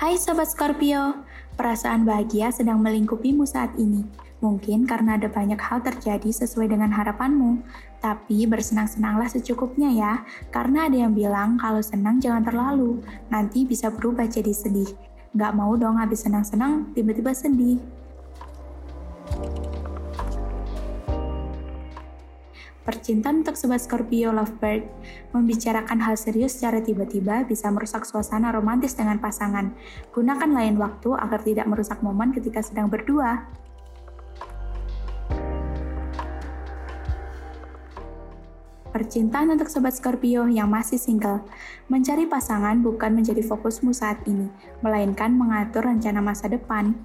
Hai Sobat Scorpio, perasaan bahagia sedang melingkupimu saat ini. Mungkin karena ada banyak hal terjadi sesuai dengan harapanmu, tapi bersenang-senanglah secukupnya ya, karena ada yang bilang kalau senang jangan terlalu, nanti bisa berubah jadi sedih. Gak mau dong habis senang-senang, tiba-tiba sedih. Percintaan untuk Sobat Scorpio Lovebird membicarakan hal serius secara tiba-tiba bisa merusak suasana romantis dengan pasangan. Gunakan lain waktu agar tidak merusak momen ketika sedang berdua. Percintaan untuk Sobat Scorpio yang masih single. Mencari pasangan bukan menjadi fokusmu saat ini, melainkan mengatur rencana masa depan.